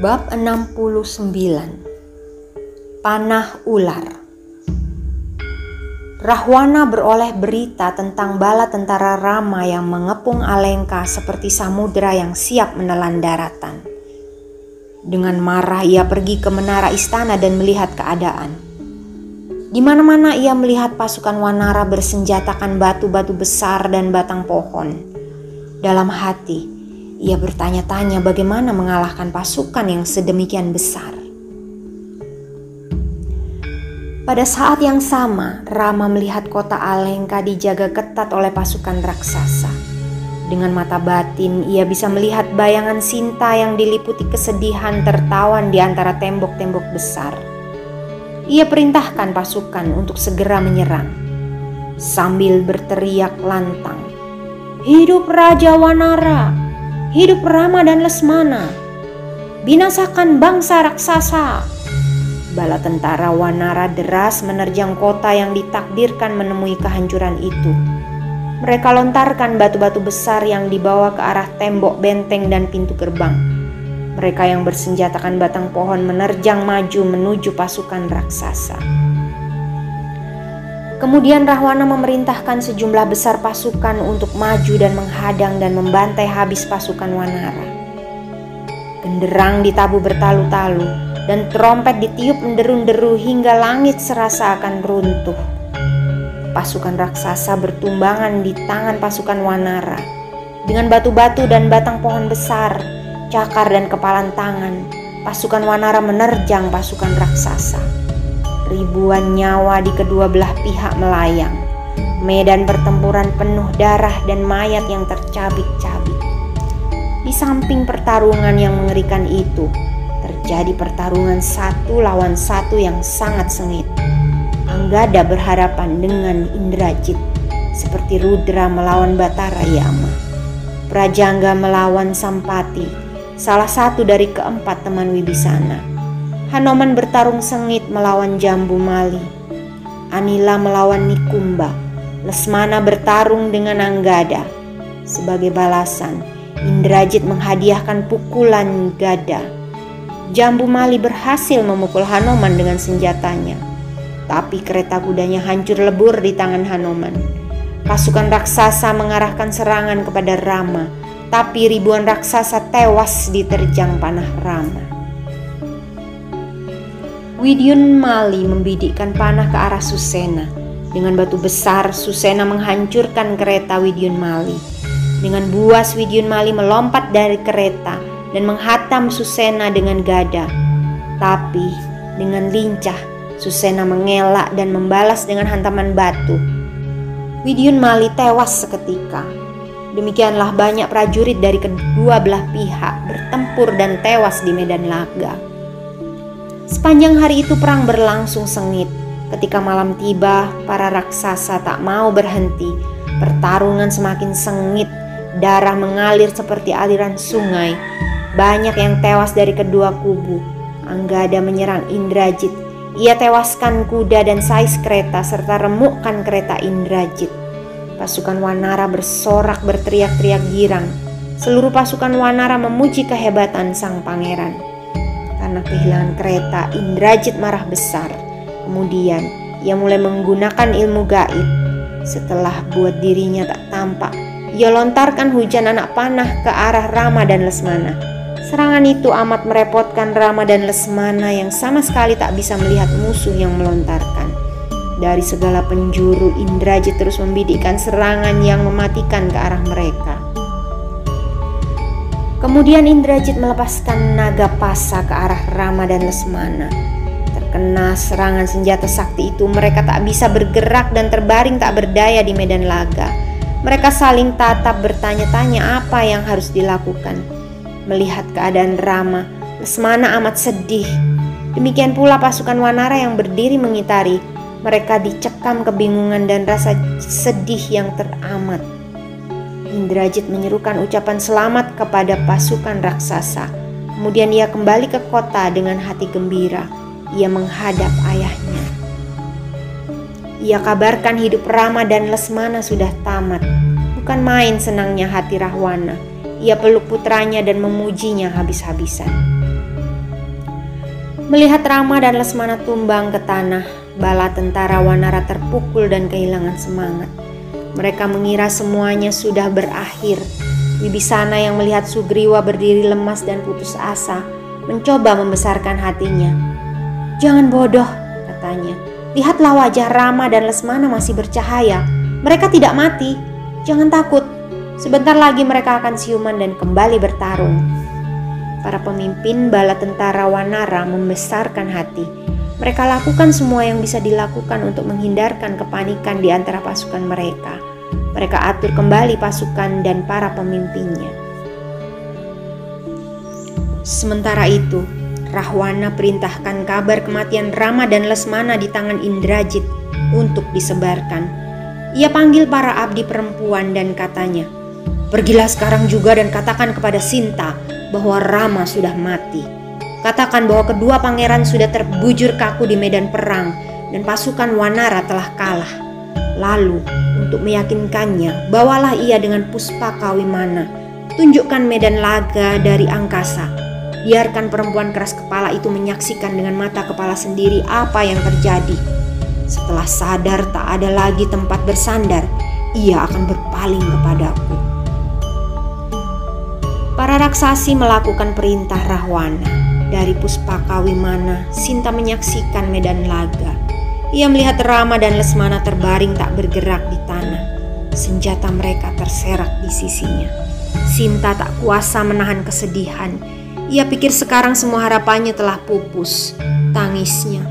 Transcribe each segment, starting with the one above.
Bab 69 Panah Ular Rahwana beroleh berita tentang bala tentara Rama yang mengepung Alengka seperti samudera yang siap menelan daratan. Dengan marah ia pergi ke menara istana dan melihat keadaan. Di mana-mana ia melihat pasukan Wanara bersenjatakan batu-batu besar dan batang pohon. Dalam hati, ia bertanya-tanya bagaimana mengalahkan pasukan yang sedemikian besar. Pada saat yang sama, Rama melihat kota Alengka dijaga ketat oleh pasukan raksasa. Dengan mata batin, ia bisa melihat bayangan Sinta yang diliputi kesedihan tertawan di antara tembok-tembok besar. Ia perintahkan pasukan untuk segera menyerang. Sambil berteriak lantang, "Hidup Raja Wanara!" Hidup Rama dan Lesmana. Binasakan bangsa raksasa. Bala tentara Wanara deras menerjang kota yang ditakdirkan menemui kehancuran itu. Mereka lontarkan batu-batu besar yang dibawa ke arah tembok benteng dan pintu gerbang. Mereka yang bersenjatakan batang pohon menerjang maju menuju pasukan raksasa. Kemudian Rahwana memerintahkan sejumlah besar pasukan untuk maju dan menghadang dan membantai habis pasukan Wanara. Genderang ditabu bertalu-talu dan trompet ditiup menderu-deru hingga langit serasa akan runtuh. Pasukan raksasa bertumbangan di tangan pasukan Wanara dengan batu-batu dan batang pohon besar, cakar dan kepalan tangan. Pasukan Wanara menerjang pasukan raksasa. Ribuan nyawa di kedua belah pihak melayang. Medan pertempuran penuh darah dan mayat yang tercabik-cabik. Di samping pertarungan yang mengerikan itu, terjadi pertarungan satu lawan satu yang sangat sengit. Anggada berhadapan dengan Indrajit, seperti Rudra melawan Batara Yama. Prajangga melawan Sampati, salah satu dari keempat teman Wibisana. Hanoman bertarung sengit melawan Jambu Mali. Anila melawan Nikumba. Lesmana bertarung dengan Anggada. Sebagai balasan, Indrajit menghadiahkan pukulan gada. Jambu Mali berhasil memukul Hanoman dengan senjatanya. Tapi kereta kudanya hancur lebur di tangan Hanoman. Pasukan raksasa mengarahkan serangan kepada Rama, tapi ribuan raksasa tewas diterjang panah Rama. Widyun Mali membidikkan panah ke arah Susena. Dengan batu besar, Susena menghancurkan kereta Widyun Mali. Dengan buas, Widyun Mali melompat dari kereta dan menghatam Susena dengan gada. Tapi dengan lincah, Susena mengelak dan membalas dengan hantaman batu. Widyun Mali tewas seketika. Demikianlah banyak prajurit dari kedua belah pihak bertempur dan tewas di medan laga. Sepanjang hari itu perang berlangsung sengit. Ketika malam tiba, para raksasa tak mau berhenti. Pertarungan semakin sengit, darah mengalir seperti aliran sungai. Banyak yang tewas dari kedua kubu. Anggada menyerang Indrajit. Ia tewaskan kuda dan sais kereta serta remukkan kereta Indrajit. Pasukan Wanara bersorak berteriak-teriak girang. Seluruh pasukan Wanara memuji kehebatan sang pangeran karena kehilangan kereta, Indrajit marah besar. Kemudian ia mulai menggunakan ilmu gaib. Setelah buat dirinya tak tampak, ia lontarkan hujan anak panah ke arah Rama dan Lesmana. Serangan itu amat merepotkan Rama dan Lesmana yang sama sekali tak bisa melihat musuh yang melontarkan. Dari segala penjuru, Indrajit terus membidikkan serangan yang mematikan ke arah mereka. Kemudian Indrajit melepaskan naga pasa ke arah Rama dan Lesmana. Terkena serangan senjata sakti itu, mereka tak bisa bergerak dan terbaring tak berdaya di medan laga. Mereka saling tatap bertanya-tanya apa yang harus dilakukan. Melihat keadaan Rama, Lesmana amat sedih. Demikian pula pasukan Wanara yang berdiri mengitari. Mereka dicekam kebingungan dan rasa sedih yang teramat. Indrajit menyerukan ucapan selamat kepada pasukan raksasa. Kemudian ia kembali ke kota dengan hati gembira. Ia menghadap ayahnya. Ia kabarkan hidup Rama dan Lesmana sudah tamat. Bukan main senangnya hati Rahwana. Ia peluk putranya dan memujinya habis-habisan. Melihat Rama dan Lesmana tumbang ke tanah, bala tentara Wanara terpukul dan kehilangan semangat. Mereka mengira semuanya sudah berakhir. Wibisana yang melihat Sugriwa berdiri lemas dan putus asa, mencoba membesarkan hatinya. Jangan bodoh, katanya. Lihatlah wajah Rama dan Lesmana masih bercahaya. Mereka tidak mati. Jangan takut. Sebentar lagi mereka akan siuman dan kembali bertarung. Para pemimpin bala tentara Wanara membesarkan hati. Mereka lakukan semua yang bisa dilakukan untuk menghindarkan kepanikan di antara pasukan mereka. Mereka atur kembali pasukan dan para pemimpinnya. Sementara itu, Rahwana perintahkan kabar kematian Rama dan Lesmana di tangan Indrajit untuk disebarkan. Ia panggil para abdi perempuan dan katanya, Pergilah sekarang juga dan katakan kepada Sinta bahwa Rama sudah mati. Katakan bahwa kedua pangeran sudah terbujur kaku di medan perang dan pasukan Wanara telah kalah. Lalu, untuk meyakinkannya, bawalah ia dengan puspa kawimana. Tunjukkan medan laga dari angkasa Biarkan perempuan keras kepala itu menyaksikan dengan mata kepala sendiri apa yang terjadi. Setelah sadar tak ada lagi tempat bersandar, ia akan berpaling kepadaku. Para raksasi melakukan perintah Rahwana. Dari Puspaka Wimana, Sinta menyaksikan medan laga. Ia melihat Rama dan Lesmana terbaring tak bergerak di tanah. Senjata mereka terserak di sisinya. Sinta tak kuasa menahan kesedihan ia pikir sekarang semua harapannya telah pupus. Tangisnya.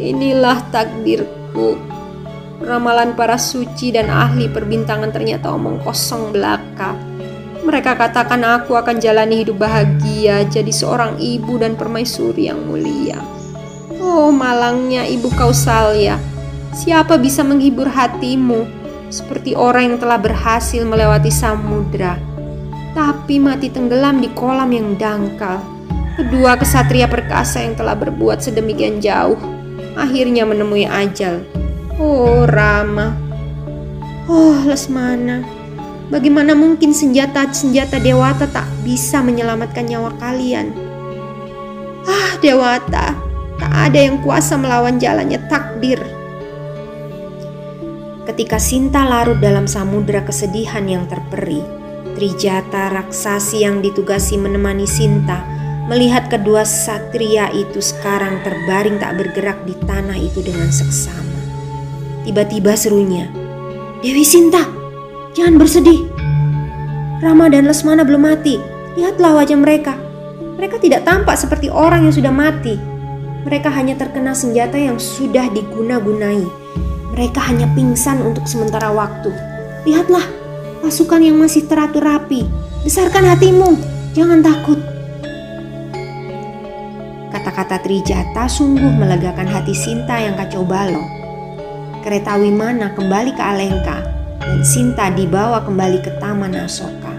Inilah takdirku. Ramalan para suci dan ahli perbintangan ternyata omong kosong belaka. Mereka katakan aku akan jalani hidup bahagia jadi seorang ibu dan permaisuri yang mulia. Oh malangnya ibu Kausalya, siapa bisa menghibur hatimu seperti orang yang telah berhasil melewati samudra tapi mati tenggelam di kolam yang dangkal. Kedua kesatria perkasa yang telah berbuat sedemikian jauh akhirnya menemui ajal. Oh Rama, oh Lesmana, bagaimana mungkin senjata-senjata Dewata tak bisa menyelamatkan nyawa kalian? Ah Dewata, tak ada yang kuasa melawan jalannya takdir. Ketika Sinta larut dalam samudera kesedihan yang terperi, Trijata raksasi yang ditugasi menemani Sinta melihat kedua satria itu sekarang terbaring tak bergerak di tanah itu dengan seksama. Tiba-tiba serunya, Dewi Sinta, jangan bersedih. Rama dan Lesmana belum mati. Lihatlah wajah mereka. Mereka tidak tampak seperti orang yang sudah mati. Mereka hanya terkena senjata yang sudah diguna-gunai. Mereka hanya pingsan untuk sementara waktu. Lihatlah, pasukan yang masih teratur rapi. Besarkan hatimu, jangan takut. Kata-kata Trijata sungguh melegakan hati Sinta yang kacau balau. Kereta Wimana kembali ke Alengka Sinta dibawa kembali ke Taman Asoka.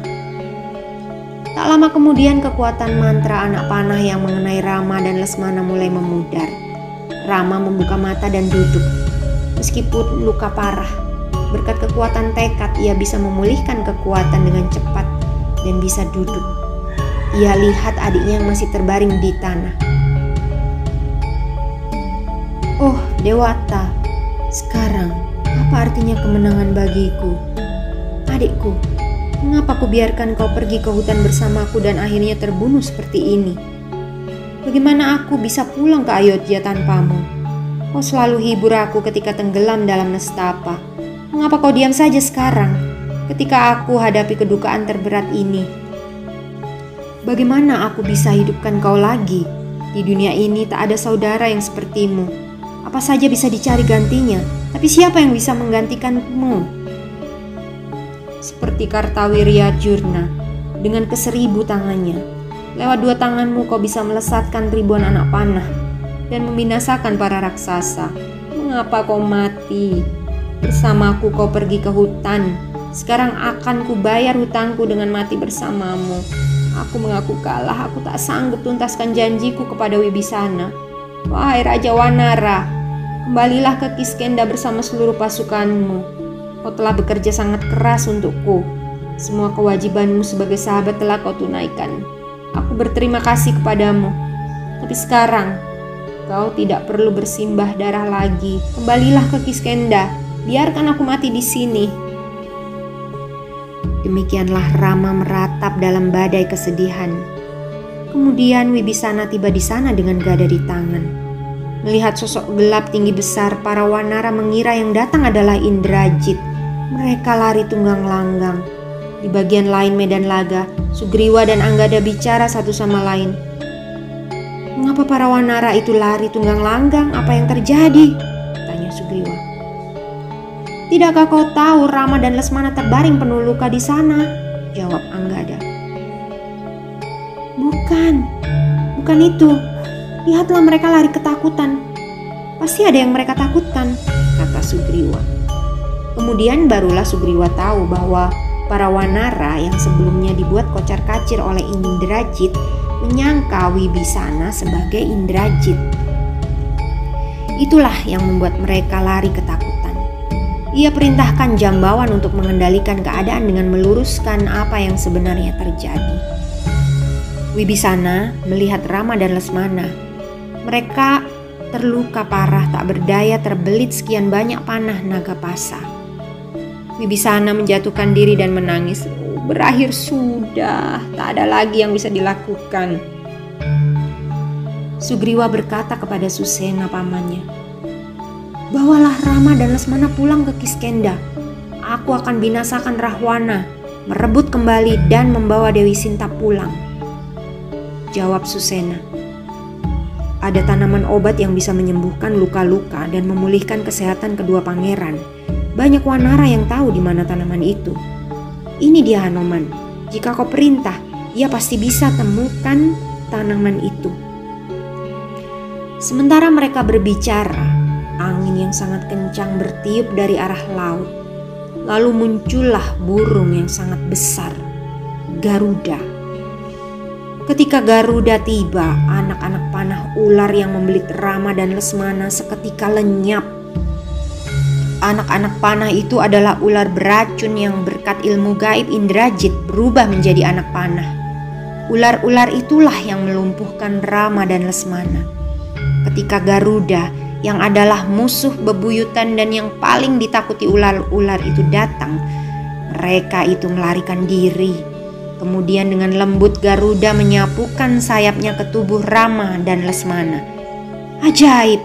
Tak lama kemudian kekuatan mantra anak panah yang mengenai Rama dan Lesmana mulai memudar. Rama membuka mata dan duduk. Meskipun luka parah, Berkat kekuatan tekad, ia bisa memulihkan kekuatan dengan cepat dan bisa duduk. Ia lihat adiknya yang masih terbaring di tanah. Oh, Dewata, sekarang apa artinya kemenangan bagiku? Adikku, mengapa ku biarkan kau pergi ke hutan bersamaku dan akhirnya terbunuh seperti ini? Bagaimana aku bisa pulang ke Ayodhya tanpamu? Kau selalu hibur aku ketika tenggelam dalam nestapa Mengapa kau diam saja sekarang ketika aku hadapi kedukaan terberat ini? Bagaimana aku bisa hidupkan kau lagi? Di dunia ini tak ada saudara yang sepertimu. Apa saja bisa dicari gantinya, tapi siapa yang bisa menggantikanmu? seperti Kartawirya Jurna dengan keseribu tangannya. Lewat dua tanganmu kau bisa melesatkan ribuan anak panah dan membinasakan para raksasa. Mengapa kau mati? Bersamaku kau pergi ke hutan. Sekarang akan kubayar hutangku dengan mati bersamamu. Aku mengaku kalah, aku tak sanggup tuntaskan janjiku kepada Wibisana. Wahai Raja Wanara, kembalilah ke Kiskenda bersama seluruh pasukanmu. Kau telah bekerja sangat keras untukku. Semua kewajibanmu sebagai sahabat telah kau tunaikan. Aku berterima kasih kepadamu. Tapi sekarang, kau tidak perlu bersimbah darah lagi. Kembalilah ke Kiskenda. Biarkan aku mati di sini. Demikianlah Rama meratap dalam badai kesedihan. Kemudian Wibisana tiba di sana dengan gada di tangan. Melihat sosok gelap tinggi besar, para wanara mengira yang datang adalah Indrajit. Mereka lari tunggang langgang. Di bagian lain medan laga, Sugriwa dan Anggada bicara satu sama lain. Mengapa para wanara itu lari tunggang langgang? Apa yang terjadi? Tanya Sugriwa. Tidakkah kau tahu Rama dan Lesmana terbaring penuh luka di sana? Jawab Anggada. Bukan, bukan itu. Lihatlah mereka lari ketakutan. Pasti ada yang mereka takutkan, kata Sugriwa. Kemudian barulah Sugriwa tahu bahwa Para wanara yang sebelumnya dibuat kocar kacir oleh Indrajit menyangka Wibisana sebagai Indrajit. Itulah yang membuat mereka lari ketakutan. Ia perintahkan Jambawan untuk mengendalikan keadaan dengan meluruskan apa yang sebenarnya terjadi. Wibisana melihat Rama dan Lesmana. Mereka terluka parah tak berdaya terbelit sekian banyak panah naga pasa. Wibisana menjatuhkan diri dan menangis. berakhir sudah, tak ada lagi yang bisa dilakukan. Sugriwa berkata kepada Susena pamannya, Bawalah Rama dan Lesmana pulang ke Kiskenda. Aku akan binasakan Rahwana, merebut kembali dan membawa Dewi Sinta pulang. Jawab Susena, ada tanaman obat yang bisa menyembuhkan luka-luka dan memulihkan kesehatan kedua pangeran banyak wanara yang tahu di mana tanaman itu. Ini dia Hanoman. Jika kau perintah, ia pasti bisa temukan tanaman itu. Sementara mereka berbicara, angin yang sangat kencang bertiup dari arah laut. Lalu muncullah burung yang sangat besar, Garuda. Ketika Garuda tiba, anak-anak panah ular yang membelit Rama dan Lesmana seketika lenyap anak-anak panah itu adalah ular beracun yang berkat ilmu gaib Indrajit berubah menjadi anak panah. Ular-ular itulah yang melumpuhkan Rama dan Lesmana. Ketika Garuda yang adalah musuh bebuyutan dan yang paling ditakuti ular-ular itu datang, mereka itu melarikan diri. Kemudian dengan lembut Garuda menyapukan sayapnya ke tubuh Rama dan Lesmana. Ajaib,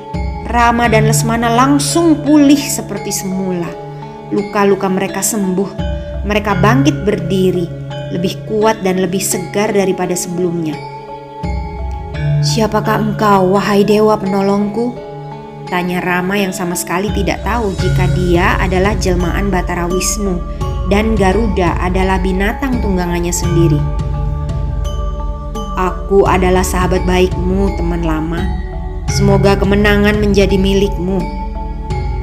Rama dan Lesmana langsung pulih seperti semula. Luka-luka mereka sembuh, mereka bangkit berdiri, lebih kuat dan lebih segar daripada sebelumnya. Siapakah engkau, wahai dewa penolongku? Tanya Rama yang sama sekali tidak tahu jika dia adalah jelmaan Batara Wisnu dan Garuda adalah binatang tunggangannya sendiri. Aku adalah sahabat baikmu, teman lama, Semoga kemenangan menjadi milikmu.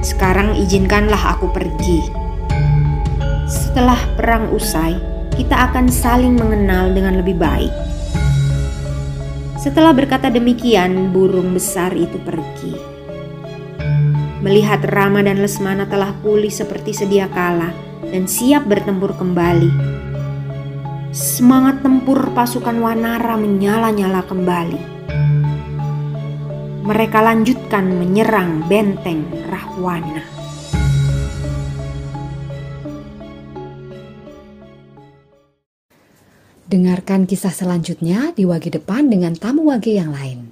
Sekarang izinkanlah aku pergi. Setelah perang usai, kita akan saling mengenal dengan lebih baik. Setelah berkata demikian, burung besar itu pergi. Melihat Rama dan Lesmana telah pulih seperti sedia kala dan siap bertempur kembali. Semangat tempur pasukan Wanara menyala-nyala kembali mereka lanjutkan menyerang benteng Rahwana. Dengarkan kisah selanjutnya di wagi depan dengan tamu wagi yang lain.